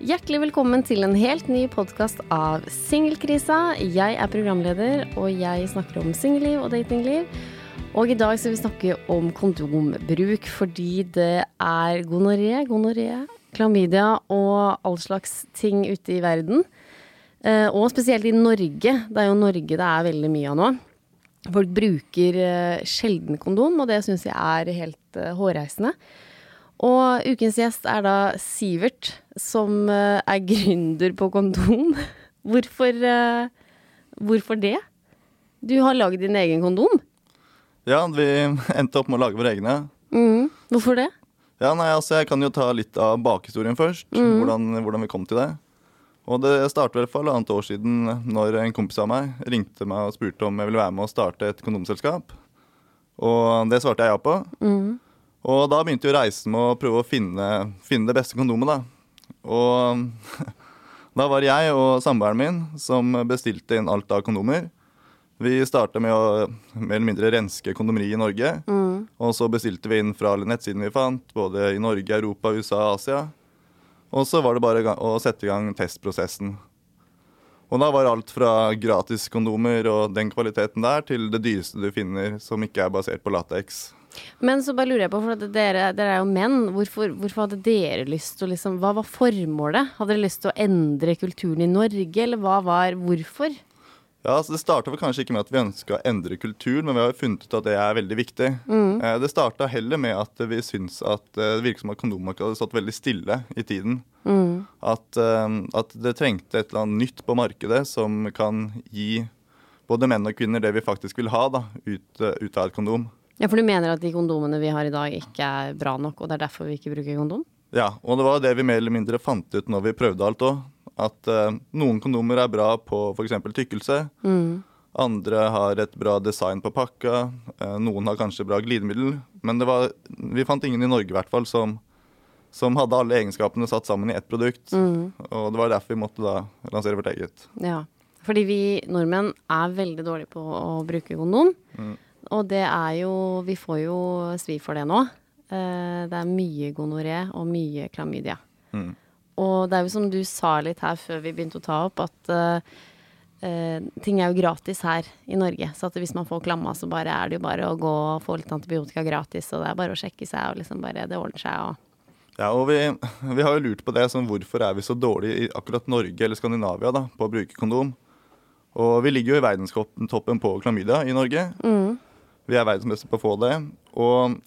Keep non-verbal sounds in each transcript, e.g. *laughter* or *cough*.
Hjertelig velkommen til en helt ny podkast av Singelkrisa. Jeg er programleder, og jeg snakker om singelliv og datingliv. Og i dag skal vi snakke om kondombruk, fordi det er gonoré, gonoré, klamydia og all slags ting ute i verden. Eh, Og spesielt i Norge. Det er jo Norge det er veldig mye av nå. Folk bruker eh, sjelden kondom, og det syns jeg er helt eh, hårreisende. Og ukens gjest er da Sivert, som eh, er gründer på kondom. *laughs* Hvorfor, eh, hvorfor det? Du har lagd din egen kondom. Ja, vi *laughs* endte opp med å lage våre egne. Mm. Hvorfor det? Ja, nei, altså Jeg kan jo ta litt av bakhistorien først. Hvordan, hvordan vi kom til det. Og Det startet vel for halvannet år siden når en kompis av meg ringte meg og spurte om jeg ville være med å starte et kondomselskap. Og det svarte jeg ja på. Og da begynte jo reisen med å prøve å finne, finne det beste kondomet. da. Og *laughs* da var jeg og samboeren min som bestilte inn alt av kondomer. Vi starta med å mer eller mindre renske kondomeri i Norge. Og så bestilte vi inn fra alle nettsidene vi fant, både i Norge, Europa, USA og Asia. Og så var det bare å sette i gang testprosessen. Og da var alt fra gratiskondomer og den kvaliteten der, til det dyreste du finner som ikke er basert på lateks. Men så bare lurer jeg på, for dere, dere er jo menn. Hvorfor, hvorfor hadde dere lyst til å liksom Hva var formålet? Hadde dere lyst til å endre kulturen i Norge, eller hva var Hvorfor? Ja, altså Det starta kanskje ikke med at vi ønska å endre kultur, men vi har jo funnet ut at det er veldig viktig. Eh, Det starta heller med at vi syns at eh, det virker som at kondommarkedet hadde stått veldig stille i tiden. At, eh, at det trengte et eller annet nytt på markedet som kan gi både menn og kvinner det vi faktisk vil ha da, ut, ut av et kondom. Ja, For du mener at de kondomene vi har i dag ikke er bra nok, og det er derfor vi ikke bruker kondom? Ja, og det var det vi mer eller mindre fant ut når vi prøvde alt òg. At eh, noen kondomer er bra på f.eks. tykkelse. Andre har et bra design på pakka. eh, noen har kanskje bra glidemiddel. Men det var, vi fant ingen i Norge i hvert fall som, som hadde alle egenskapene satt sammen i ett produkt. Og det var derfor vi måtte da lansere vårt eget. Ja. Fordi vi nordmenn er veldig dårlige på å bruke kondom. Og det er jo Vi får jo svi for det nå. Eh, det er mye gonoré og mye klamydia. Og det er jo som du sa litt her før vi begynte å ta opp, at Uh, ting er jo gratis her i Norge. Så at hvis man får klamma, så bare er det jo bare å gå og få litt antibiotika gratis, og det er bare å sjekke seg, og liksom bare Det ordner seg, og Ja, og vi, vi har jo lurt på det, sånn, hvorfor er vi så dårlige i akkurat Norge eller Skandinavia da, på å bruke kondom? Og vi ligger jo i verdenstoppen på klamydia i Norge. Vi er verdensmestere på å få det. Og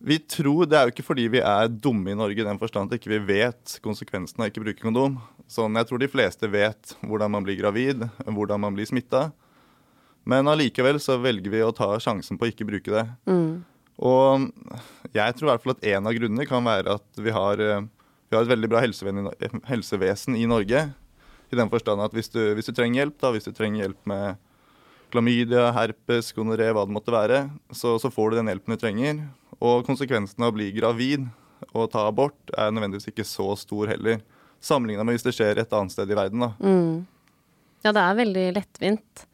vi tror, Det er jo ikke fordi vi er dumme i Norge i den forstand at ikke vi vet konsekvensene av ikke å bruke kondom. Sånn, Jeg tror de fleste vet hvordan man blir gravid, hvordan man blir smitta. Men allikevel så velger vi å ta sjansen på å ikke bruke det. Og jeg tror i hvert fall at en av grunnene kan være at vi har, eh, vi har et veldig bra helsevesen i Norge. I den forstand at hvis du, hvis du trenger hjelp, da, hvis du trenger hjelp med klamydia, herpes, gonoré, hva det måtte være, så, så får du den hjelpen du trenger. Og konsekvensen av å bli gravid og ta abort er nødvendigvis ikke så stor heller. Sammenligna med hvis det skjer et annet sted i verden. da. Ja, det er veldig lettvint.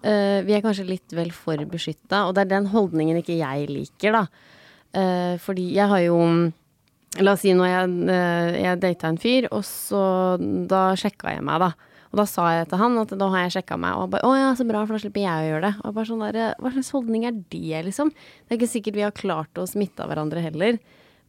Uh, vi er kanskje litt vel for beskytta, og det er den holdningen ikke jeg liker, da. Uh, fordi jeg har jo La oss si når jeg, uh, jeg data en fyr, og så Da sjekka jeg meg, da. Og da sa jeg til han at da har jeg sjekka meg, og han bare 'Å ja, så bra, for da slipper jeg å gjøre det'. Og bare sånn der, Hva slags holdning er det, liksom? Det er ikke sikkert vi har klart å smitte av hverandre heller.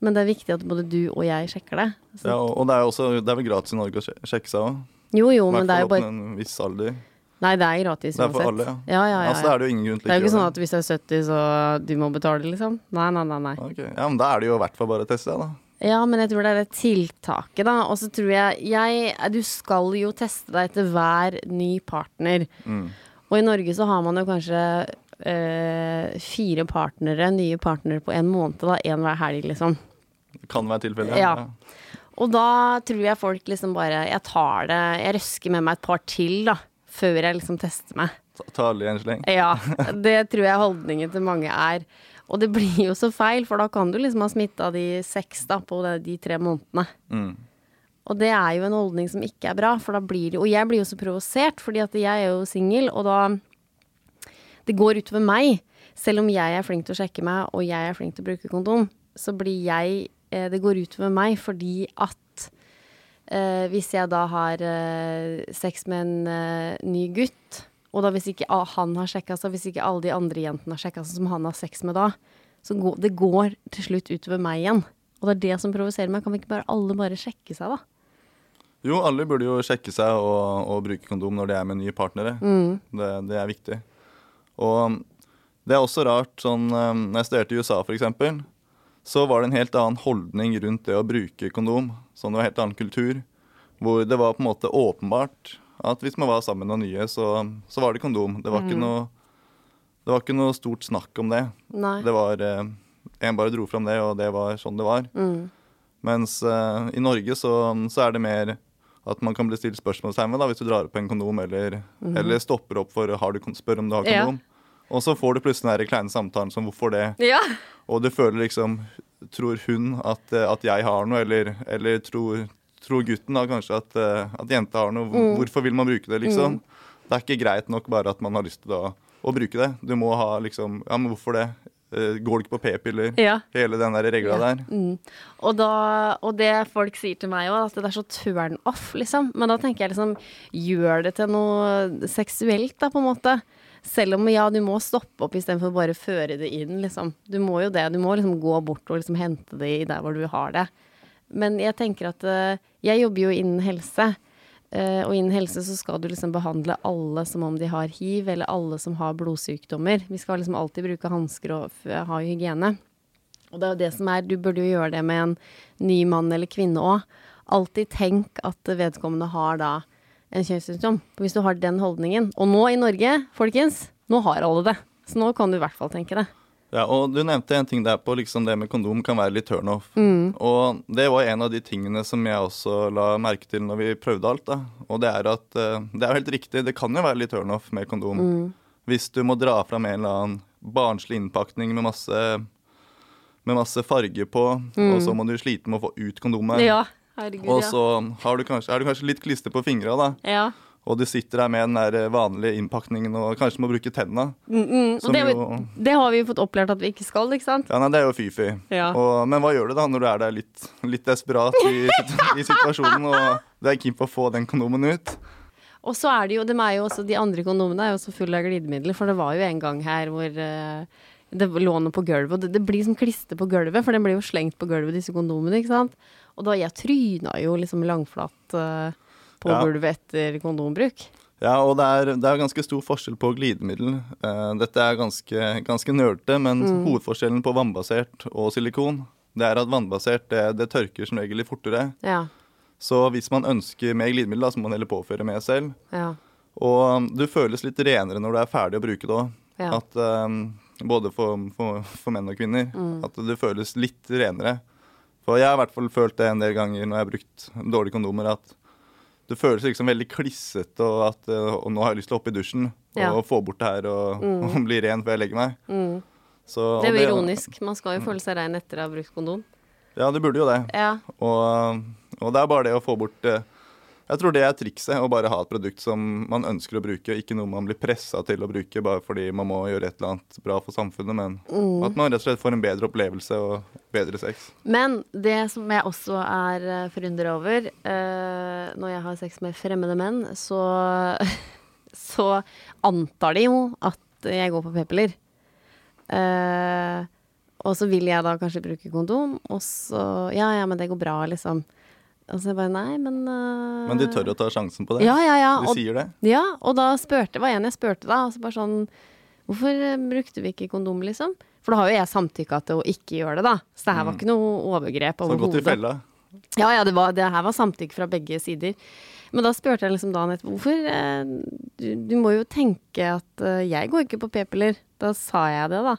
Men det er viktig at både du og jeg sjekker det. Så, Ja, og, det er også, det er vel gratis i Norge å sjekke seg òg. jo jo, men det er jo bare en viss alder. Nei, det er gratis Det er for uansett. alle, ja. Ja, ja, ja, Altså, det er det jo ingen grunn til Det er jo ikke sånn at hvis du er 70, så du må betale, liksom. Nei, nei, nei. nei. Okay. Ja, men Da er det jo i hvert fall bare å teste, da. Ja, men jeg tror det er det tiltaket, da. Og så tror jeg, jeg Du skal jo teste deg etter hver ny partner. Mm. Og i Norge så har man jo kanskje øh, fire partnere, nye partnere på en måned, da. Én hver helg, liksom. Det kan være tilfellet. Ja. Og da tror jeg folk liksom bare Jeg tar det Jeg røsker med meg et par til, da. Før jeg liksom tester meg. Ta alle i en sleng. Ja, *laughs* det tror jeg holdningen til mange er. Og det blir jo så feil, for da kan du liksom ha smitta de seks da på de, tre månedene. Mm. Og det er jo en holdning som ikke er bra, for da blir det Og jeg blir jo så provosert, fordi at jeg er jo singel, og da Det går utover meg. Selv om jeg er flink til å sjekke meg, og jeg er flink til å bruke kondom, så blir jeg eh, Det går utover meg fordi at eh, hvis jeg da har eh, sex med en eh, ny gutt, og da hvis ikke han har sjekka seg, hvis ikke alle de andre jentene har sjekka seg som han har sex med da, så går det går til slutt utover meg igjen. Og det er det som provoserer meg. Kan vi ikke bare alle bare sjekke seg, da? Jo, alle burde jo sjekke seg og, og bruke kondom når de er med nye partnere. Det, det er viktig. Og det er også rart sånn eh, Når jeg studerte i USA, f.eks., så var det en helt annen holdning rundt det å bruke kondom. Sånn det var en helt annen kultur. Hvor det var på en måte åpenbart at hvis man var sammen med noen nye, så, så var det kondom. Det var, ikke noe, det var ikke noe stort snakk om det. Nei. Det var eh, En bare dro fram det, og det var sånn det var. Mens eh, i Norge så, så er det mer at man kan bli stilt spørsmålstegn ved da, hvis du drar opp en kondom, eller, eller stopper opp for har du, spør om du har Ja. kondom. Og så får du plutselig den der kleine samtalen som 'hvorfor det?' Ja. Og du føler liksom Tror hun at, at jeg har noe, eller, eller tror, tror gutten da kanskje at, eh, at jenta har noe? Mm. Hvorfor vil man bruke det, liksom? Det er ikke greit nok bare at man har lyst til å, å bruke det. Du må ha liksom Ja, men hvorfor det? Eh, Går det ikke på p-piller? Ja. Hele den der regla Ja. der. Og, da, og det folk sier til meg òg, at det er så turn off, liksom. Men da tenker jeg liksom Gjør det til noe seksuelt, da, på en måte. Selv om ja, du må stoppe opp istedenfor bare føre det inn, liksom. Du må jo det. Du må liksom gå bort og liksom hente det i der hvor du har det. Men jeg tenker at eh, Jeg jobber jo innen helse. eh, og innen helse så skal du liksom behandle alle som om de har hiv, eller alle som har blodsykdommer. Vi skal liksom alltid bruke hansker og ha hygiene. Og det er jo det som er, du burde jo gjøre det med en ny mann eller kvinne òg. Alltid tenk at vedkommende har da en kjønnssykdom. Hvis du har den holdningen. Og nå i Norge, folkens, nå har alle det. Så nå kan du i hvert fall tenke det. Ja, og Du nevnte en ting der på liksom det med kondom kan være litt turnoff. Mm. Og det var en av de tingene som jeg også la merke til når vi prøvde alt. da. Og det er at eh, det er helt riktig, det kan jo være litt turnoff med kondom. Mm. Hvis du må dra fram en eller annen barnslig innpakning med masse, med masse farge på, og så må du slite med å få ut kondomet. Mm. Ja, herregud, Og så har du kanskje, er du kanskje litt klister på fingra, da. ja. Og du sitter der med den der vanlige innpakningen og kanskje må bruke tenna. Mm, mm. det, jo- det har vi jo fått opplært at vi ikke skal, ikke sant? Ja, nei, Det er jo fy-fy. Ja. Men hva gjør du da når du er der litt, litt desperat i, i situasjonen og du er keen på å få den kondomen ut? Og så er det jo, de er jo også, de andre kondomene er jo også fulle av glidemidler, for det var jo en gang her hvor uh, det lå noe på gulvet, og det, det blir som klister på gulvet, for den blir jo slengt på gulvet, disse kondomene, ikke sant? Og da, jeg tryna jo liksom langflat eh, på Ja. gulvet etter kondombruk. Ja, og det er, det er ganske stor forskjell på glidemiddel. Uh, dette er ganske, ganske nerdete, men Mm. hovedforskjellen på vannbasert og silikon, det er at vannbasert det, det tørker som regel litt fortere. Ja, Så hvis man ønsker mer glidemiddel, da, så må man heller påføre mer selv. ja, Og du føles litt renere når du er ferdig å bruke det òg. Ja. At um, Både for, for, for menn og kvinner. Mm. At det føles litt renere. For jeg har i hvert fall følt det en del ganger når jeg har brukt dårlige kondomer, at det føles liksom veldig klissete, og at uh, og nå har jeg lyst til å hoppe i dusjen Ja. og få bort det her og, *laughs* og bli ren før jeg legger meg. Så, Mm. Det er jo ironisk. Man skal jo føle seg ren etter å ha brukt kondom. Ja, det burde jo det. Ja, Og, og det er bare det å få bort eh, Jeg tror det er trikset, å bare ha et produkt som man ønsker å bruke, ikke noe man blir pressa til å bruke bare fordi man må gjøre et eller annet bra for samfunnet, men at man rett og slett får en bedre opplevelse og bedre sex. Men det som jeg også er forundra forundret over eh, når jeg har sex med fremmede menn, så, *laughs* så antar de jo at jeg går på p-piller. Eh, og så vil jeg da kanskje bruke kondom, og så Ja, ja, men det går bra, liksom. Og så jeg bare Nei, men uh... Men du tør å ta sjansen på det. Ja, ja, ja. Du Og, sier det. ja, og da spurte var en jeg spurte da, altså bare sånn Hvorfor eh, brukte vi ikke kondom, liksom? For da har jo jeg samtykka til å ikke gjøre det, da. Så det her var ikke noe overgrep Så gått i overhodet. fella. Ja, ja, det, var, det her var samtykke fra begge sider. Men da spurte jeg liksom dagen etterpå hvorfor eh, du, du må jo tenke at jeg går ikke på p-piller. Da sa jeg det, da.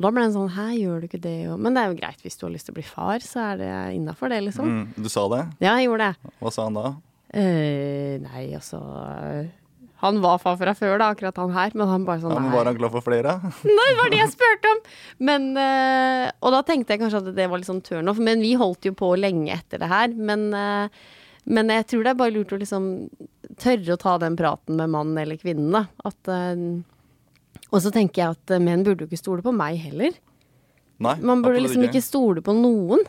Og da ble det sånn Hæ, gjør du ikke det? Og, men det er jo greit, hvis du har lyst til å bli far, så er det innafor det, liksom. Mm, du sa det? Ja, jeg gjorde det. Hva sa han da? Eh, nei, altså Han var far fra før, da, akkurat han her, men han bare sånn Ja, men. Var han glad for flere? *laughs* Nei, det var det jeg spurte om! Men, eh, og da tenkte jeg kanskje at det var litt sånn turn off. Men vi holdt jo på lenge etter det her. Men, eh, men jeg tror det er bare lurt å liksom tørre å ta den praten med mannen eller kvinnen, da. At, eh, og så tenker jeg at eh, menn burde jo ikke stole på meg heller. Nei, Man burde liksom ikke stole på noen.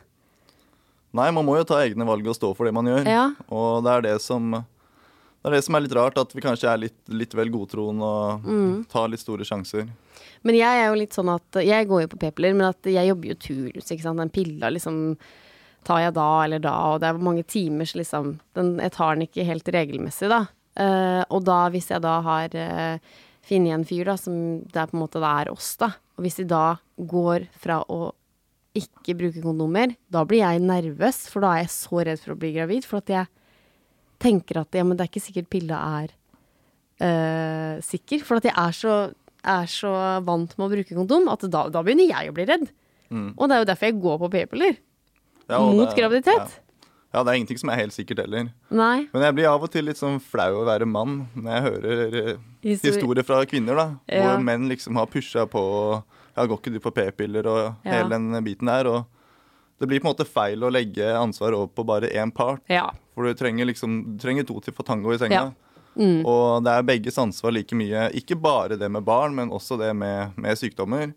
Nei, man må jo ta egne valg og stå for det man gjør. Ja. Og det er det som det er det som er litt rart, at vi kanskje er litt, litt vel godtroende og Mm. tar litt store sjanser. Men jeg er jo litt sånn at Jeg går jo på p-piller, men at jeg jobber jo turnus, ikke sant. Den pilla liksom tar jeg da eller da, og det er mange timers liksom den, Jeg tar den ikke helt regelmessig, da. Uh, og da, hvis jeg da har uh, funnet en fyr, da, som det er på en måte det er oss, da. Og hvis de da går fra å ikke bruke kondomer, da blir jeg nervøs, for da er jeg så redd for å bli gravid. For at jeg tenker at ja, men det er ikke sikkert pilla er øh, sikker. For at jeg er så, er så vant med å bruke kondom at da, da begynner jeg å bli redd. Mm. Og det er jo derfor jeg går på p-piller. Ja, Mot det- graviditet. Ja. det er ingenting som er helt sikkert heller. Nei. Men jeg blir av og til litt sånn flau å være mann når jeg hører eh, Histori- historier fra kvinner, da. Ja. Hvor menn liksom har pusha på og Ja, går ikke du på p-piller og Ja. hele den biten der. Og det blir på en måte feil å legge ansvaret over på bare én part. Ja. For du trenger liksom Du trenger to til få tango i senga. Mm. Og det er begges ansvar like mye. Ikke bare det med barn, men også det med, med sykdommer.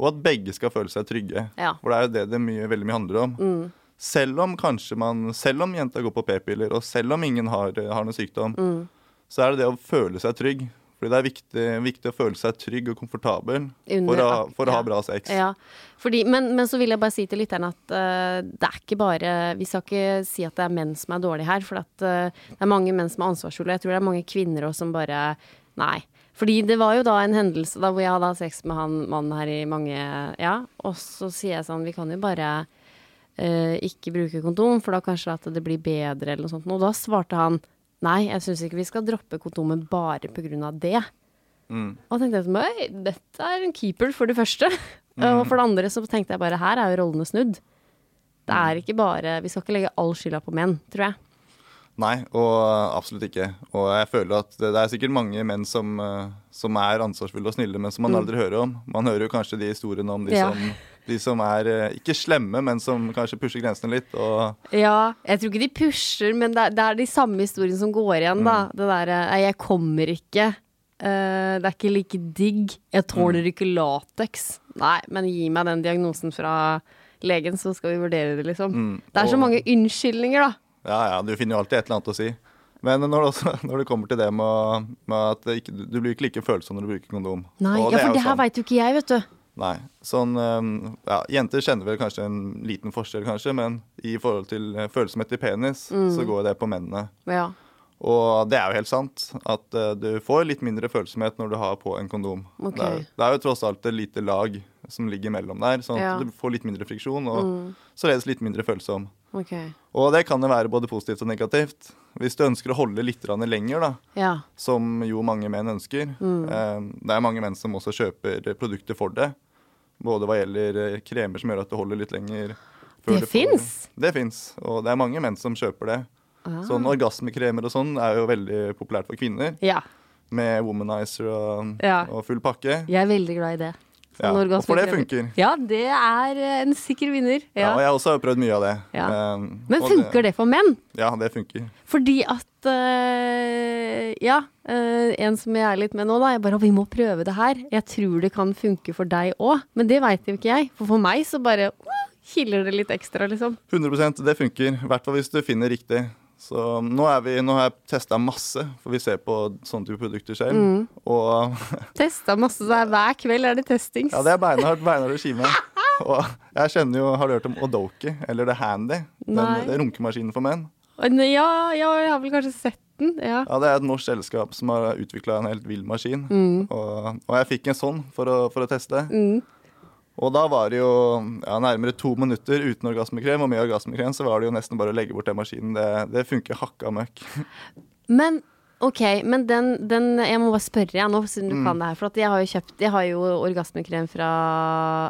Og at begge skal føle seg trygge. Mm. Ja. Mm. For det er jo det det mye, veldig mye handler om. Selv om kanskje man Selv om jenta går på p-piller, og selv om ingen har, har noen sykdom, Mm. så er det det å føle seg trygg. Fordi det er viktig, viktig å føle seg trygg og komfortabel Under for, å, for å ha ja. bra sex. Ja, fordi, men, men så vil jeg bare si til lytterne at uh, det er ikke bare Vi skal ikke si at det er menn som er dårlige her, for at, uh, det er mange menn som er ansvarsfulle. Jeg tror det er mange kvinner også som bare Nei. Fordi det var jo da en hendelse da hvor jeg hadde hatt sex med han mannen her i mange Ja, og så sier jeg sånn Vi kan jo bare eh, ikke bruke kondom, for da kanskje at det blir bedre eller noe sånt. Og da svarte han Nei, jeg syns ikke vi skal droppe kondomet bare av det. Mm. Og tenkte jeg sånn, «Oi, dette er en keeper for det første. *laughs* Mm. Og for det andre så tenkte jeg bare, her er jo rollene snudd. Det er ikke bare, vi skal ikke legge all skylda på menn, tror jeg. Nei, og absolutt ikke. Og jeg føler at det det er sikkert mange menn som, eh, som er ansvarsfulle og snille, men som man aldri hører om. Man hører jo kanskje de historiene om de, Mm. Ja. som, de som er eh, ikke slemme, men som kanskje pusher grensene litt. Og Ja, jeg tror ikke de pusher, men det er, det er de samme historiene som går igjen, da. Det derre, jeg kommer ikke. Uh, det er ikke like digg. Jeg tåler ikke lateks. Nei, men gi meg den diagnosen fra legen, så skal vi vurdere det, liksom. Mm, Det er så og- mange unnskyldninger, da. ja, ja, du finner jo alltid et eller annet å si. Men når det, også, *laughs* når det kommer til det med, med at det ikke, du blir ikke like følsom når du bruker kondom. Nei, ja, for det her veit jo ikke jeg, vet du. Nei. Sånn, um, ja, jenter kjenner vel kanskje en liten forskjell, kanskje, men i forhold til eh, følsomhet i penis, Mm. så går det på mennene. Ja. Og det er jo helt sant at eh, du får litt mindre følsomhet når du har på en kondom. Okay. Det, er, det er jo tross alt et lite lag som ligger mellom der, sånn at Ja. Mm. du får litt mindre friksjon og således litt mindre følsom. Okay. Og det kan jo være både positivt og negativt. Hvis du ønsker å holde litt lenger, da, Ja. som jo mange menn ønsker Mm. eh, Det er mange menn som også kjøper produkter for det. Både hva gjelder eh, kremer som gjør at du holder litt lenger. før Det fins? Det fins, og det er mange menn som kjøper det. Ah. Sånn Orgasmekremer og sånn er jo veldig populært for kvinner. Ja. Med womanizer og, Ja. og full pakke. Jeg er veldig glad i det. Ja, for det funker. Ja, det er eh, en sikker vinner. Ja. Ja. og jeg også har prøvd mye av det. Ja. Um, Men funker det for menn? Ja, det funker. Fordi at uh, Ja, uh, en som jeg er litt med nå, da. Jeg bare Vi må prøve det her. Jeg tror det kan funke for deg òg. Men det veit jo ikke jeg. For for meg så bare uh, kiler det litt ekstra, liksom. 100% det funker. I hvert fall hvis du finner riktig. Så nå, er vi, nå har jeg testa masse, for vi ser på sånne type produkter selv. Mm. Og *laughs* Testa masse. Så er hver kveld er det testings. ja, det er beinhardt, beinhard regime. Og jeg kjenner jo, Har du hørt om Odoki, eller The Handy? Den, det runkemaskinen for menn? Ja, ja, jeg har vel kanskje sett den. Ja. Ja, Det er et norsk selskap som har utvikla en helt vill maskin. Mm. Og, og jeg fikk en sånn for å, for å teste. Og da var det jo ja, nærmere to minutter uten orgasmekrem, og med orgasmekrem så var det jo nesten bare å legge bort den maskinen. Det, det funker hakka møkk. *laughs* Men ok, men den, den Jeg må bare spørre jeg nå, siden du Mm. kan det her. For jeg har jo kjøpt Jeg har jo orgasmekrem fra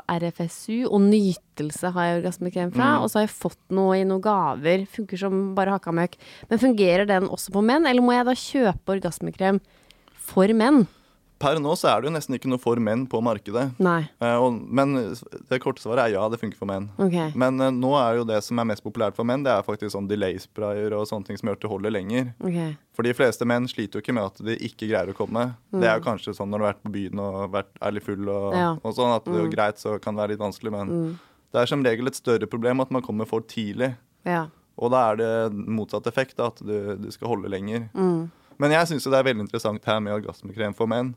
RFSU, og Nytelse har jeg orgasmekrem fra. Mm. Og så har jeg fått noe i noen gaver. Funker som bare hakka møkk. Men fungerer den også på menn, eller må jeg da kjøpe orgasmekrem for menn? Per nå så er det jo nesten ikke noe for menn på markedet. Nei. Eh, og, men det korte svaret er ja, det funker for menn. Okay. Men eh, nå er jo det som er mest populært for menn, det er faktisk sånn delay-sprayer og sånne ting som gjør at det holder lenger. Okay. For de fleste menn sliter jo ikke med at de ikke greier å komme. Det er jo kanskje sånn når du har vært på byen og vært, er litt full og, Ja. og sånn, at det er jo greit, så kan det være litt vanskelig, men det er som regel et større problem at man kommer for tidlig. Ja. Og da er det motsatt effekt, da, at du, du skal holde lenger. Men jeg syns det er veldig interessant her med orgasmekrem for menn.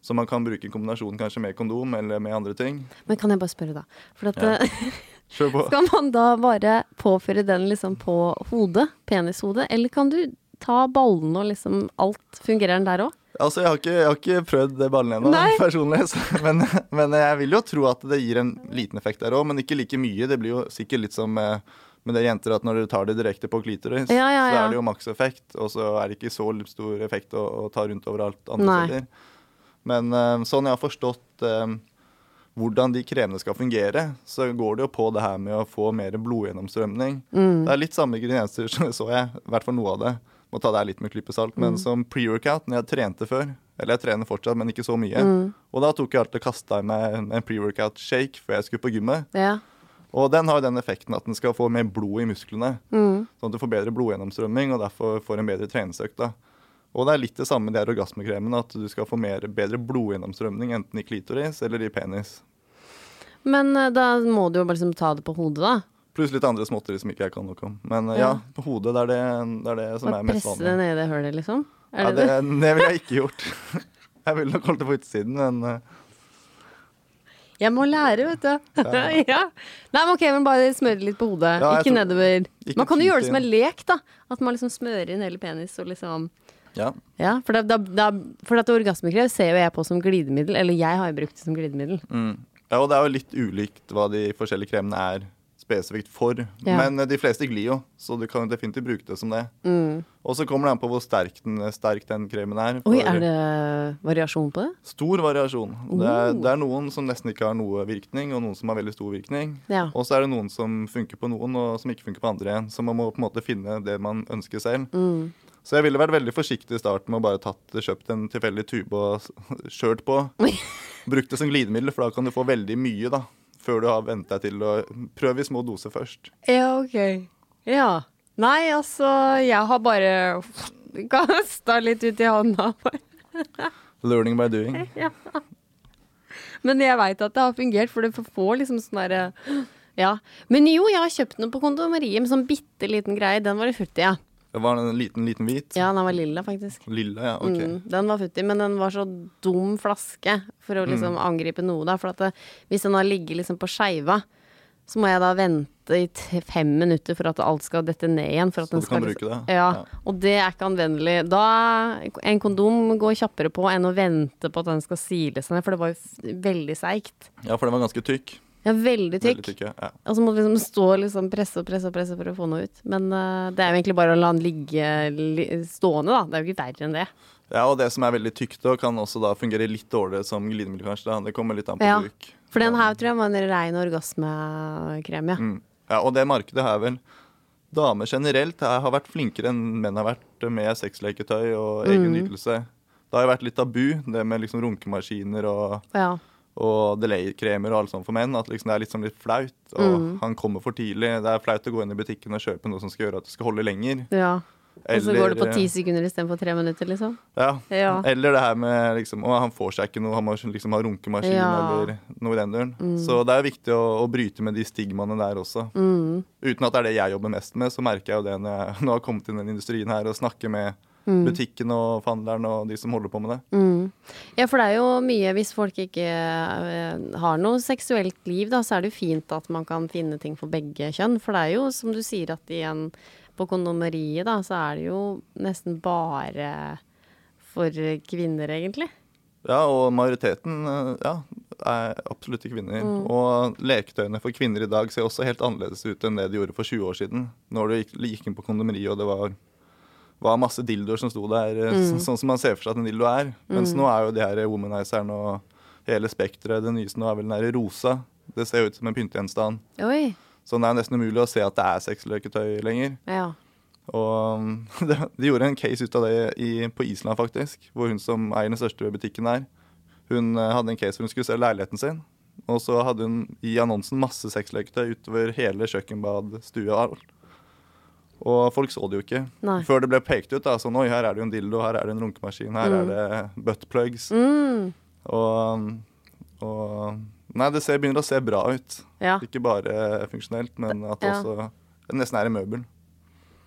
Så man kan bruke en kombinasjon kanskje med kondom eller med andre ting. Men kan jeg bare spørre, da? For at Ja. eh. *laughs* Skal man da bare påføre den liksom på hodet? Penishodet? Eller kan du ta ballene og liksom alt? Fungerer den der òg? Altså, jeg har ikke, jeg har ikke prøvd det ballen ennå, *laughs* personlig. Så, men, men jeg vil jo tro at det gir en liten effekt der òg, men ikke like mye. Det blir jo sikkert litt som med, med det jenter at når du tar det direkte på klitoris, Ja, ja, så er det jo makseffekt, og så er det ikke så stor effekt å, å ta rundt overalt andre Nei. steder. Men eh, sånn jeg har forstått eh, hvordan de kremene skal fungere, så går det jo på det her med å få mer blodgjennomstrømning. Mm. Det er litt samme ingredienser, så så jeg. I hvert fall noe av det. Må ta det her litt med klype salt. Mm. Men som pre-workout, når jeg trente før Eller jeg trener fortsatt, men ikke så mye. Mm. Og da tok jeg alltid og kasta i meg en- en pre-workout-shake før jeg skulle på gymmet. Ja. Og den har den effekten at den skal få mer blod i musklene. Mm. Sånn at du får bedre blodgjennomstrømming og derfor får en bedre treningsøkt. Og det er litt det samme med de her orgasmekremene, at du skal få mer, bedre blodgjennomstrømning enten i klitoris eller i penis. Men eh, da må du jo bare liksom ta det på hodet, da. Pluss litt andre småtteri som ikke jeg kan noe om. Men eh, ja, Ja. på hodet, det er det, det, er det som Bare er mest presse det vanlig. ned i det hølet, liksom? Ja, det det, det? det ville jeg ikke gjort. *laughs* Jeg ville nok holdt det på utsiden, men eh, Jeg må lære, vet du. *laughs* ja. Nei, men ok, men bare smøre litt på hodet. Ja, ikke tror- nedover. ikke Man kan jo gjøre det som en lek, da. At man liksom smører inn hele penis og liksom ja. Ja, for, da, da, da, for at orgasmekrev ser jo jeg på som glidemiddel. Eller jeg har jo brukt det som glidemiddel. Mm. ja. Og det er jo litt ulikt hva de forskjellige kremene er spesifikt for. Ja. Men eh, de fleste glir jo, så du kan definitivt bruke det som det. Mm. Og så kommer det an på hvor sterk den, sterk den kremen er. Oi, er det variasjon på det? Stor variasjon. Det, er, Oh. det er noen som nesten ikke har noe virkning, og noen som har veldig stor virkning. Ja. Og så er det noen som funker på noen, og som ikke funker på andre igjen. Så man må på en måte finne det man ønsker selv. Mm. Så jeg ville vært veldig forsiktig i starten med å bare tatt, kjøpt en tilfeldig tube og kjørt på. *laughs* Brukt det som glidemiddel, for da kan du få veldig mye, da. Før du har vent deg til å prøve i små doser først. Ja, ok. Ja. Nei, altså, jeg har bare *laughs* kasta litt ut i hånda. *laughs* Learning by doing. *laughs* Ja. Men jeg veit at det har fungert, for det får liksom sånn derre Ja. Men jo, jeg har kjøpt noe på kondomeriet med sånn bitte liten greie. Den var i, ja. Det var en liten, liten hvit. Ja, den var lilla, faktisk. Lilla, ja. Ok. Mm, den var futti, men den var så dum flaske for å liksom Mm. angripe noe, da. For det, hvis den har ligget liksom på skeiva, så må jeg da vente i fem minutter for at alt skal dette ned igjen. Så den du skal kan bruke det? Ja, Ja. og det er ikke anvendelig. Da En kondom går kjappere på enn å vente på at den skal sile seg ned, for det var jo veldig seigt. Ja, for den var ganske tykk. Ja, veldig tykk. Veldig tykk, ja. ja. Og så må du liksom stå og liksom presse og presse og presse for å få noe ut. Men uh, det er jo egentlig bare å la den ligge li stående, da. Det er jo ikke verre enn det. Ja, og det som er veldig tykt, da, kan også da fungere litt dårligere som glidemiddel, kanskje. da. Det kommer litt an på Ja. bruk. For den her tror jeg var en rein orgasmekrem, ja. Mm. Ja, og det markedet her vel Damer generelt har vært flinkere enn menn har vært med sexleketøy og egen Mm. nytelse. Det har jo vært litt tabu, det med liksom runkemaskiner og, ja. Og delay-kremer og alt sånt for menn. At liksom det er liksom litt flaut. Og Mm. han kommer for tidlig. Det er flaut å gå inn i butikken og kjøpe noe som skal gjøre at du skal holde lenger. ja. Og så går det på ti sekunder istedenfor tre minutter, liksom. Ja. Ja. Eller det her med liksom Å, han får seg ikke noe, han må liksom ha runkemaskin Ja. eller noe i den duren. Så det er viktig å, å bryte med de stigmaene der også. Mm. Uten at det er det jeg jobber mest med, så merker jeg jo det når jeg *laughs* nå har kommet inn i den industrien her og snakker med Mm. butikken og forhandleren og de som holder på med det. Mm. Ja, for det er jo mye Hvis folk ikke eh, har noe seksuelt liv, da, så er det jo fint at man kan finne ting for begge kjønn. For det er jo, som du sier, at igjen på kondomeriet, da, så er det jo nesten bare for kvinner, egentlig. Ja, og majoriteten, eh, ja, er absolutt kvinner. Mm. Og leketøyene for kvinner i dag ser også helt annerledes ut enn det de gjorde for 20 år siden. Når du gikk, gikk inn på kondomeriet og det var, var masse dildoer som sto der, eh, Mm. så, sånn som man ser for seg at en dildo er. Mens nå er jo de her womanizerne og hele spekteret Det nyeste nå er vel den derre rosa. Det ser ut som en pyntegjenstand. Så det er nesten umulig å se at det er sexleketøy lenger. Ja. Og *laughs* de, de gjorde en case ut av det i, på Island, faktisk. Hvor hun som eier den største butikken der, hun eh, hadde en case hvor hun skulle selge leiligheten sin. Og så hadde hun i annonsen masse sexleketøy utover hele kjøkkenbad, stue og alt. Og folk så det jo ikke. Nei. Før det ble pekt ut. da, sånn, Oi, her er det jo en dildo, her er det en runkemaskin, her er det buttplugs. Mm. Og, og Nei, det ser, begynner å se bra ut. Ja. Ikke bare funksjonelt, men at det Ja. også nesten er i møbel.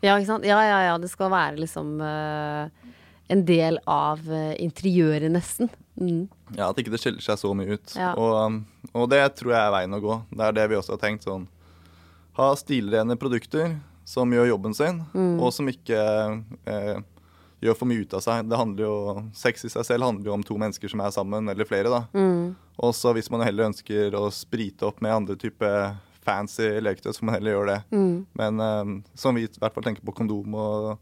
ja, ikke sant. Ja, ja, ja. Det skal være liksom uh, en del av uh, interiøret, nesten. Mm. Ja, At ikke det skiller seg så mye ut. Ja. Og, og det tror jeg er veien å gå. Det er det vi også har tenkt. sånn Ha stilrene produkter som gjør jobben sin, Mm. og som ikke eh, gjør for mye ut av seg. Det handler jo, Sex i seg selv handler jo om to mennesker som er sammen, eller flere. da. Mm. Og så hvis man heller ønsker å sprite opp med andre typer fancy leketøy, så får man heller gjøre det. Mm. Men eh, som vi i hvert fall tenker på kondom, og,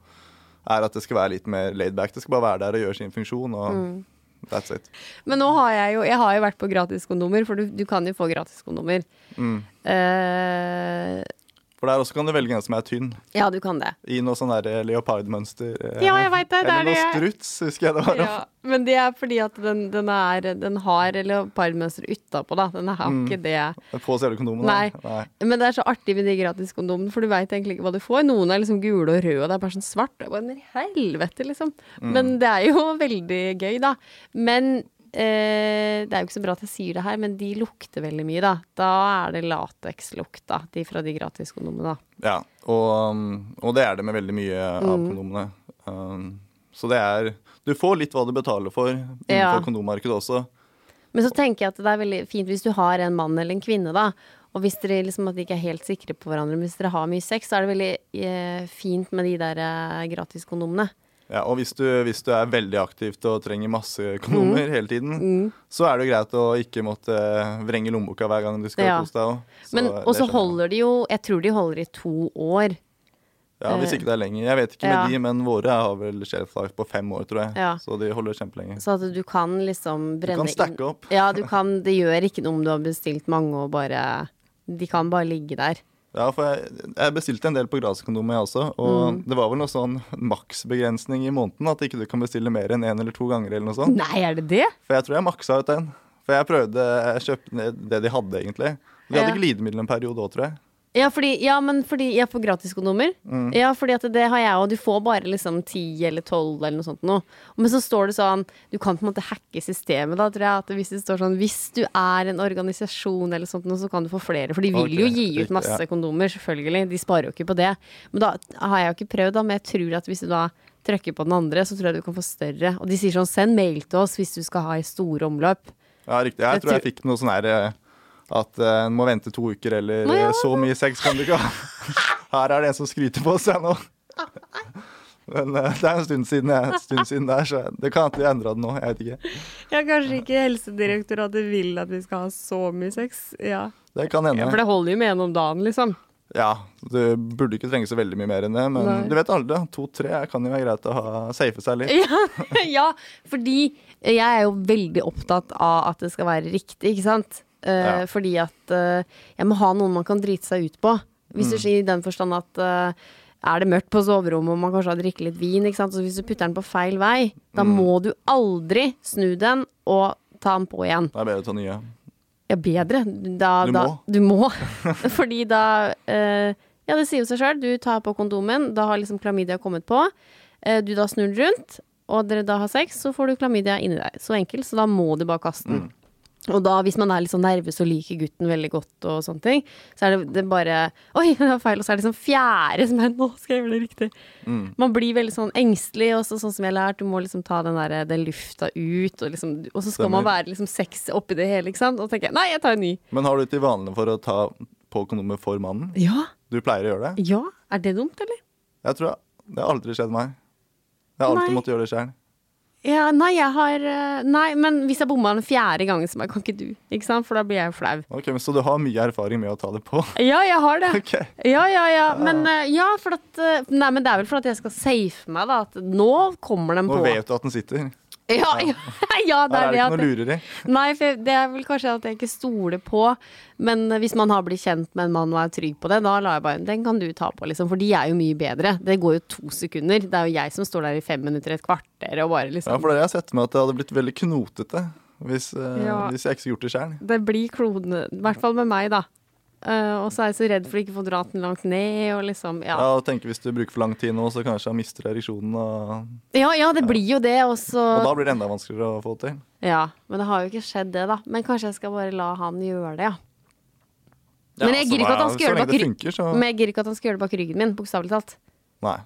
er at det skal være litt mer laid back. Det skal bare være der og gjøre sin funksjon. og Mm. That's it. Men nå har jeg jo Jeg har jo vært på gratiskondomer, for du, du kan jo få gratiskondomer. Mm. Eh, For der også kan du velge en som er tynn, ja, du kan det. i noe sånn der leopardmønster. eh, Ja, jeg vet det, det er Eller noe det. struts, husker jeg det var. Ja, men det er fordi at den, den, er, den har leopardmønster utapå, da. Den har Mm. ikke det. På selve kondomen. Nei. Nei. Men det er så artig med de gratiskondomene, for du veit egentlig ikke hva du får. Noen er liksom gule og røde, og det er bare sånn svart. Jeg bare, Men helvete, liksom. Mm. Men det er jo *laughs* veldig gøy, da. Men eh, det er jo ikke så bra at jeg sier det her, men de lukter veldig mye, da. Da er det latekslukt, da. De fra de gratiskondomene, da. Ja, og, um, og det er det med veldig mye av Mm. kondomene. Um, så det er Du får litt hva du betaler for innenfor Ja. kondommarkedet også. Men så tenker jeg at det er veldig fint hvis du har en mann eller en kvinne, da. Og hvis dere liksom at de ikke er helt sikre på hverandre, men hvis dere har mye sex, så er det veldig eh, fint med de der eh, gratiskondomene. Ja, og hvis du, hvis du er veldig aktivt og trenger masse kondomer Mm. hele tiden, så er det jo greit å ikke måtte vrenge lommeboka hver gang du skal Ja. kose deg òg. Men Og så holder de jo Jeg tror de holder i to år. Ja, Hvis ikke det er lenger. Jeg vet ikke Ja. med de, men våre har vel shelf life på fem år, tror jeg. Ja. Så de holder kjempelenge. Så at du kan liksom brenne inn Du kan stacke opp. Ja, du kan Det gjør ikke noe om du har bestilt mange og bare De kan bare ligge der. Ja, for jeg, jeg bestilte en del på gratiskondomet, jeg også. Og Mm. det var vel noe sånn maksbegrensning i måneden. At ikke du kan bestille mer enn én en eller to ganger. eller noe sånt. Nei, er det det? For jeg tror jeg maksa ut den. For jeg prøvde Jeg kjøpte det de hadde, egentlig. De hadde Ja. glidemiddel en periode òg, tror jeg. Ja, fordi, ja, men fordi jeg får gratiskondomer. Mm. Ja, fordi at det har jeg, òg. du får bare liksom ti eller tolv eller noe sånt noe. Men så står det sånn Du kan på en måte hacke systemet, da, tror jeg. At hvis det står sånn Hvis du er en organisasjon eller sånt noe, så kan du få flere. For de vil okay. jo gi ut masse ja. kondomer, selvfølgelig. De sparer jo ikke på det. Men da har jeg jo ikke prøvd, da. Men jeg tror at hvis du da trykker på den andre, så tror jeg du kan få større. Og de sier sånn Send mail til oss hvis du skal ha i store omløp. Ja, riktig. Jeg Jeg tror jeg fikk noe sånn her eh, at eh, en må vente to uker, eller Å, ja. eh, så mye sex kan du ikke ha. Her er det en som skryter på seg nå. Men eh, det er en stund siden, jeg, en stund siden der, så det kan at de endra det nå. Jeg vet ikke. Ja, kanskje ikke Helsedirektoratet vil at vi skal ha så mye sex. Ja. Det kan hende. Ja, for det holder jo med en om dagen, liksom. Ja, det burde ikke trenge så veldig mye mer enn det, men Nei. du vet aldri. To-tre kan jo være greit å ha, safe seg litt. Ja, *laughs* ja, fordi jeg er jo veldig opptatt av at det skal være riktig, ikke sant? Ja. Fordi at eh, jeg må ha noen man kan drite seg ut på. Hvis du sier i den forstand at eh, er det mørkt på soverommet og man kanskje har drikket litt vin, så hvis du putter den på feil vei, da må du aldri snu den og ta den på igjen. Det er bedre å ta nye. Ja, bedre. Da, Du da, må. Du må. *laughs* *laughs* Fordi da eh, Ja, det sier jo seg sjøl. Du tar på kondomen, da har liksom klamydia kommet på. Eh, du da snur den rundt, og dere da har sex, så får du klamydia inni deg. Så enkelt. Så da må du bare kaste den. Og da, hvis man er litt sånn nervøs og liker gutten veldig godt, og sånne ting, så er det, det bare Oi, *laughs* det var feil. Og så er det sånn fjerde som er Nå skal jeg gjøre det riktig. Man blir veldig sånn engstelig, og sånn som jeg har lært, du må liksom ta den, der, den lufta ut, og, liksom, og så skal man være liksom sex oppi det hele, ikke sant. Og tenker jeg nei, jeg tar en ny. Men har du til vanlig for å ta på kondomet for mannen? Ja. Du pleier å gjøre det? Ja. Er det dumt, eller? Jeg tror Det har aldri skjedd meg. Jeg har alltid måttet gjøre det sjøl. Ja, nei, jeg har eh, Nei, men hvis jeg bomma den fjerde gangen, så bare, kan ikke du. Ikke sant? For da blir jeg jo flau. Ok, men Så du har mye erfaring med å ta det på? *laughs* Ja, jeg har det. Ok. Ja, ja, ja. Men eh, ja, for at eh, Nei, men det er vel for at jeg skal safe meg, da. At nå kommer den Nå på. vet du at den sitter. Ja, ja, ja, *laughs* det er er det ikke noe lureri. Nei, for det er vel kanskje at jeg ikke stoler på. Men hvis man har blitt kjent med en mann og er trygg på det, da lar jeg bare Den kan du ta på, liksom. For de er jo mye bedre. Det går jo to sekunder. Det er jo jeg som står der i fem minutter, et kvarter og bare liksom Ja, for det har jeg sett med at det hadde blitt veldig knotete hvis, eh, Ja. hvis jeg ikke skulle gjort det sjøl. Det blir klone, i hvert fall med meg, da. Eh, og så er jeg så redd for å ikke få dratt den langt ned, og liksom Ja, Ja, og tenker Hvis du bruker for lang tid nå, så kanskje han mister ereksjonen. Og, ja, ja det blir jo det, Også. og da blir det enda vanskeligere å få til. Ja, men det har jo ikke skjedd det, da. Men kanskje jeg skal bare la han gjøre det, ja. Ja, Men jeg gidder ikke at han skal gjøre det bak jeg ryggen min, bokstavelig talt. Nei.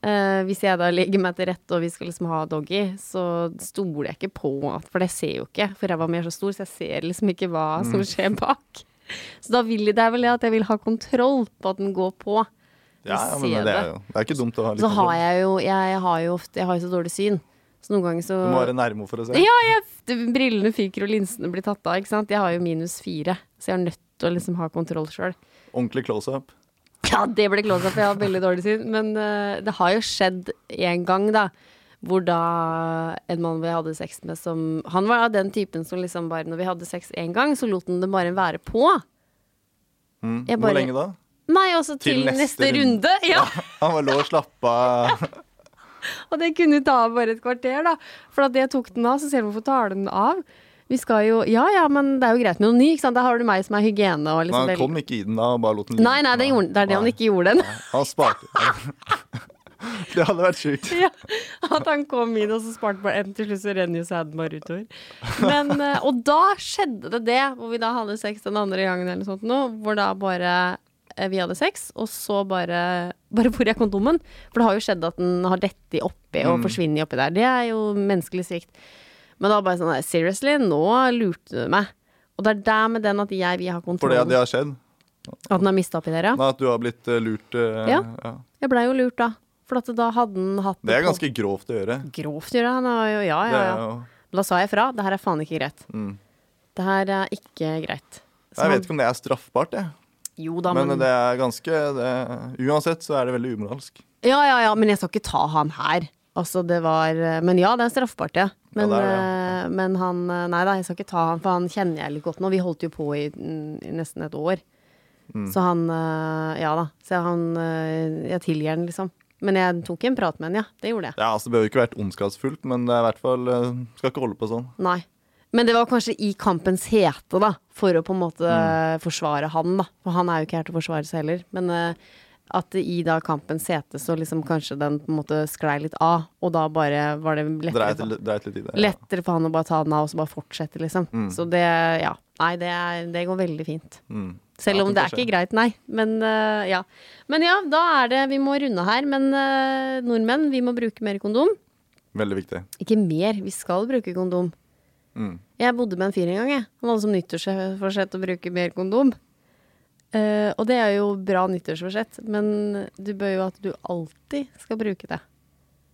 Uh, hvis jeg da legger meg til rette og vi skal liksom ha doggy, så stoler jeg ikke på at For det ser jo ikke, for ræva mi er så stor, så jeg ser liksom ikke hva Mm. som skjer bak. *laughs* Så da vil det er vel det at jeg vil ha kontroll på at den går på. Ja, ja, men det, er jo det er ikke dumt å ha litt Så har jeg jo Jeg har jo ofte Jeg har jo så dårlig syn. Så noen ganger så Du må være nærme for å se. Ja, jeg, brillene fyker og linsene blir tatt av, ikke sant. Jeg har jo minus fire, så jeg er nødt til å liksom ha kontroll sjøl. Ordentlig close-up. Ja, det ble close up, jeg har veldig dårlig syn. Men uh, det har jo skjedd en gang, da. Hvor da en mann vi hadde sex med som Han var av den typen som liksom bare Når vi hadde sex én gang, så lot han det bare være på. Mm. Bare, Hvor lenge da? Nei, også til, Til neste neste, runde. runde. Ja. Han var lå og slappa av. *laughs* Og det kunne ta bare et kvarter, da. For at jeg tok den av, så ser vi hvorfor tar den av? Vi skal jo Ja ja, men det er jo greit med noe ny, ikke sant. Da har du meg som er hygiene og liksom han kom ikke i den da og bare lot den ligge. Nei, nei, det, gjorde, det er det han ikke gjorde. Den. Han sparte. *laughs* *laughs* Det hadde vært sjukt. Ja, at han kom inn, og så sparte bare en til slutt, så renner jo sæden bare utover. Men, eh, og da skjedde det det, hvor vi da hadde sex den andre gangen eller noe sånt nå, hvor da bare eh, vi hadde sex, og så bare Bare hvor er kondomen? For det har jo skjedd at den har dette oppi og forsvunnet oppi der. Det er jo menneskelig svikt. Men da bare sånn Seriously, nå lurte du meg. Og det er der med den at jeg vil ha For det, det har skjedd. At den har mista oppi der, ja. Nei, At du har blitt eh, lurt. Uh, Ja. ja. Jeg blei jo lurt da. For da hadde han hatt Det er ganske grovt å gjøre. Grovt gjør han. er jo- Ja, ja, ja. Da sa jeg fra. Det her er faen ikke greit. Mm. Det her er ikke greit. Så Jeg vet ikke om det er straffbart, jeg. Jo da, Men men, det er ganske det, Uansett så er det veldig umoralsk. Ja, ja, ja, men jeg skal ikke ta han her. Altså, det var Men ja, det er straffbart, ja. Men, Ja, det er ja. men han Nei da, jeg skal ikke ta han, for han kjenner jeg litt godt nå. Vi holdt jo på i, i nesten et år. Mm. Så han eh, Ja da. Så han eh, Jeg tilgir han, liksom. Men jeg tok en prat med henne, ja. Det gjorde jeg. Ja, altså Det behøver ikke vært ondskapsfullt, men det er i hvert fall eh, Skal ikke holde på sånn. Nei. Men det var kanskje i kampens hete, da, for å på en måte Mm. forsvare han, da. For han er jo ikke her til å forsvare seg heller. Men eh, at i da kampens hete så liksom kanskje den på en måte sklei litt av, og da bare var det lettere, Dreit for, dreit i det. ja. lettere for han å bare ta den av og så bare fortsette, liksom. Mm. Så det, ja. Nei, det, er, det går veldig fint. Mm. Selv om det er ikke greit, nei. Men uh, ja. Men ja, da er det Vi må runde her. Men uh, nordmenn, vi må bruke mer kondom. Veldig viktig. Ikke mer, vi skal bruke kondom. Mm. Jeg bodde med en fyr en gang, jeg. Han hadde som nyttårsforsett å bruke mer kondom. Eh, og det er jo bra nyttårsforsett, men du bør jo at du alltid skal bruke det.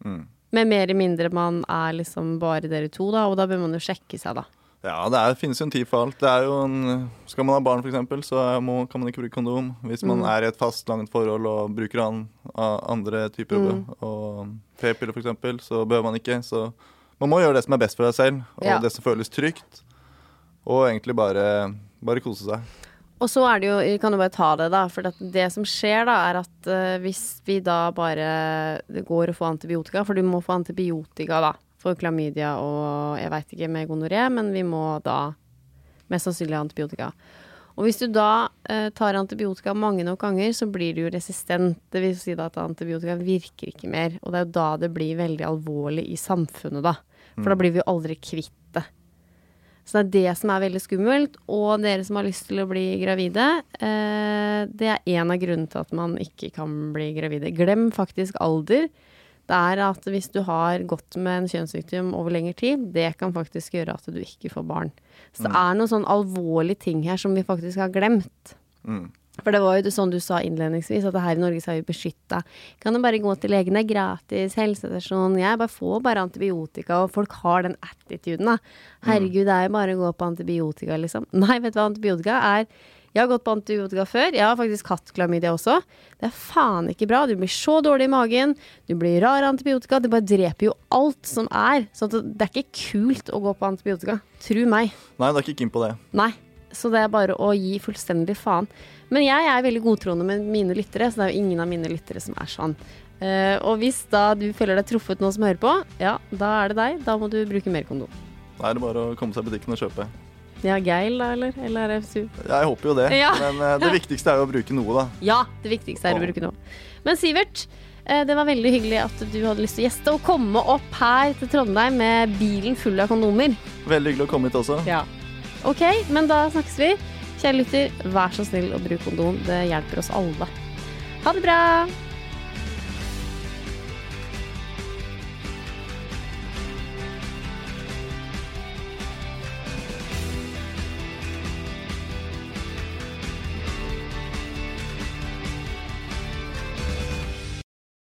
Mm. Med mer eller mindre man er liksom bare dere to, da, og da bør man jo sjekke seg, da. Ja, det er, finnes jo en tid for alt. Det er jo en, skal man ha barn, f.eks., så må, kan man ikke bruke kondom. Hvis man Mm. er i et fast, langt forhold og bruker an, andre typer Mm. og p-piller, f.eks., så bør man ikke. Så man må gjøre det som er best for deg selv, og Ja. det som føles trygt. Og egentlig bare, bare kose seg. Og så er det jo, vi kan jo bare ta det, da. For det, det som skjer, da, er at uh, hvis vi da bare går å få antibiotika, for du må få antibiotika, da, for klamydia og jeg veit ikke med gonoré, men vi må da mest sannsynlig ha antibiotika. Og hvis du da uh, tar antibiotika mange nok ganger, så blir du jo resistent. Det vil si da at antibiotika virker ikke mer. Og det er jo da det blir veldig alvorlig i samfunnet, da. For da blir vi jo aldri kvitt. Så det er det som er veldig skummelt. Og dere som har lyst til å bli gravide, eh, det er en av grunnene til at man ikke kan bli gravide. Glem faktisk alder. Det er at hvis du har gått med en kjønnssykdom over lengre tid, det kan faktisk gjøre at du ikke får barn. Så det er noen sånn alvorlige ting her som vi faktisk har glemt. Mm. For det var jo sånn du sa innledningsvis, at her i Norge så er vi beskytta. Kan du bare gå til legen, det er gratis, helsestasjon. Jeg bare får bare antibiotika, og folk har den attituden, da. Herregud, det er jo bare å gå på antibiotika, liksom. *laughs* Nei, vet du hva antibiotika er? Jeg har gått på antibiotika før. Jeg har faktisk hatt klamydia også. Det er faen ikke bra. Du blir så dårlig i magen. Du blir rar antibiotika. Det bare dreper jo alt som er. Så det er ikke kult å gå på antibiotika. Tru meg. Nei, du er ikke keen på det. Nei. Så det er bare å gi fullstendig faen. Men jeg er veldig godtroende med mine lyttere, så det er jo ingen av mine lyttere som er sånn. Uh, og hvis da du føler deg truffet nå som hører på, ja, da er det deg. Da må du bruke mer kondom. Da er det bare å komme seg i butikken og kjøpe. Ja, Geil da, eller? Eller er det? Jeg håper jo det, Ja. men uh, det viktigste er jo å bruke noe, da. *laughs* Ja, det viktigste er å bruke noe. Men Sivert, uh, det var veldig hyggelig at du hadde lyst til å gjeste og komme opp her til Trondheim med bilen full av kondomer. Veldig hyggelig å komme hit også. Ja. OK, men da snakkes vi. Kjære lytter, vær så snill å bruke kondom. Det hjelper oss alle. Ha det bra!